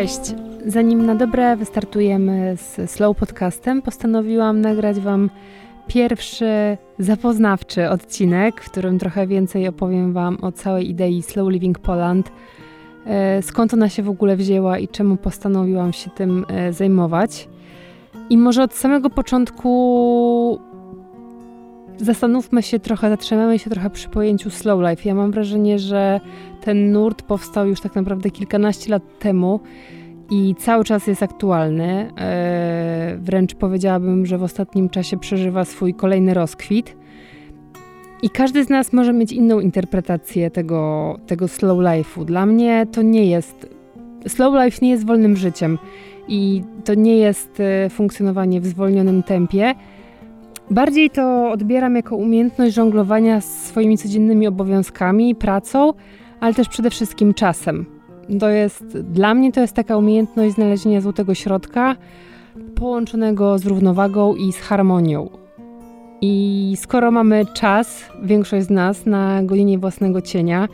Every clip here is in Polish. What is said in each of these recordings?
Cześć. Zanim na dobre wystartujemy z Slow Podcastem, postanowiłam nagrać Wam pierwszy zapoznawczy odcinek, w którym trochę więcej opowiem Wam o całej idei Slow Living Poland, e, skąd ona się w ogóle wzięła i czemu postanowiłam się tym e, zajmować. I może od samego początku zastanówmy się trochę, zatrzymamy się trochę przy pojęciu slow life. Ja mam wrażenie, że ten nurt powstał już tak naprawdę kilkanaście lat temu i cały czas jest aktualny. E, wręcz powiedziałabym, że w ostatnim czasie przeżywa swój kolejny rozkwit. I każdy z nas może mieć inną interpretację tego, tego slow life'u. Dla mnie to nie jest. Slow life nie jest wolnym życiem i to nie jest e, funkcjonowanie w zwolnionym tempie. Bardziej to odbieram jako umiejętność żonglowania swoimi codziennymi obowiązkami, pracą, ale też przede wszystkim czasem. To jest, dla mnie to jest taka umiejętność znalezienia złotego środka, połączonego z równowagą i z harmonią. I skoro mamy czas, większość z nas, na gonienie własnego cienia,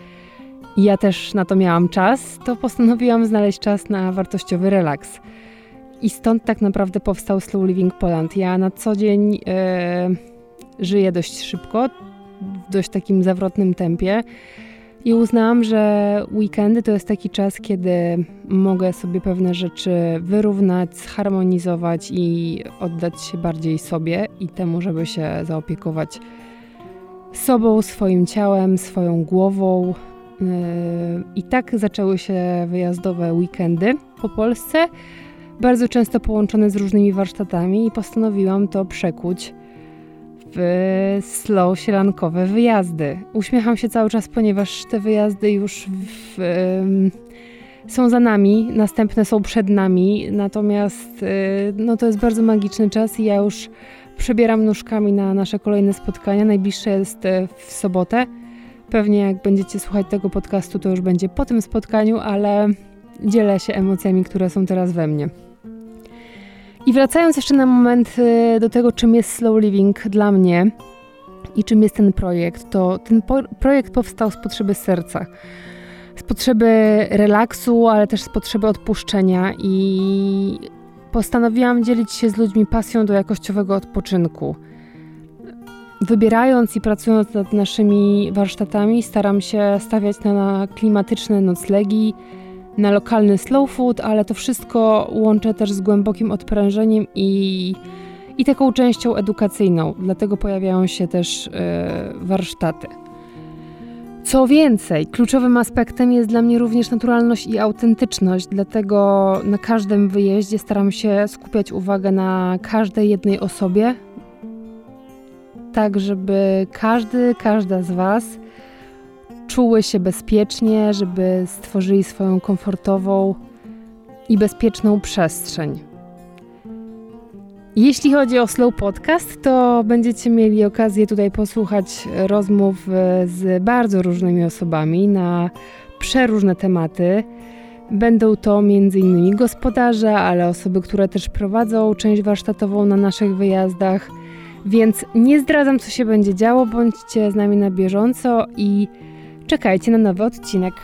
ja też na to miałam czas, to postanowiłam znaleźć czas na wartościowy relaks. I stąd tak naprawdę powstał Slow Living Poland. Ja na co dzień e, żyję dość szybko, w dość takim zawrotnym tempie. I uznałam, że weekendy to jest taki czas, kiedy mogę sobie pewne rzeczy wyrównać, zharmonizować i oddać się bardziej sobie i temu, żeby się zaopiekować sobą, swoim ciałem, swoją głową. Yy, I tak zaczęły się wyjazdowe weekendy po Polsce, bardzo często połączone z różnymi warsztatami, i postanowiłam to przekuć w slow sielankowe wyjazdy. Uśmiecham się cały czas, ponieważ te wyjazdy już w, są za nami, następne są przed nami, natomiast y, no, to jest bardzo magiczny czas i ja już przebieram nóżkami na nasze kolejne spotkania. Najbliższe jest y, w sobotę. Pewnie jak będziecie słuchać tego podcastu, to już będzie po tym spotkaniu, ale dzielę się emocjami, które są teraz we mnie. I wracając jeszcze na moment y, do tego, czym jest slow living dla mnie i czym jest ten projekt, to ten projekt powstał z potrzeby serca. Z potrzeby relaksu, ale też z potrzeby odpuszczenia i postanowiłam dzielić się z ludźmi pasją do jakościowego odpoczynku. Wybierając i pracując nad naszymi warsztatami, staram się stawiać na klimatyczne noclegi, na lokalny slow food, ale to wszystko łączę też z głębokim odprężeniem i, i taką częścią edukacyjną. Dlatego pojawiają się też yy, warsztaty. Co więcej, kluczowym aspektem jest dla mnie również naturalność i autentyczność, dlatego na każdym wyjeździe staram się skupiać uwagę na każdej jednej osobie, tak żeby każdy, każda z Was czuły się bezpiecznie, żeby stworzyli swoją komfortową i bezpieczną przestrzeń. Jeśli chodzi o Slow Podcast, to będziecie mieli okazję tutaj posłuchać rozmów e, z bardzo różnymi osobami na przeróżne tematy. Będą to m.in. gospodarze, ale osoby, które też prowadzą część warsztatową na naszych wyjazdach. Więc nie zdradzam, co się będzie działo, bądźcie z nami na bieżąco i Czekajcie na nowy odcinek.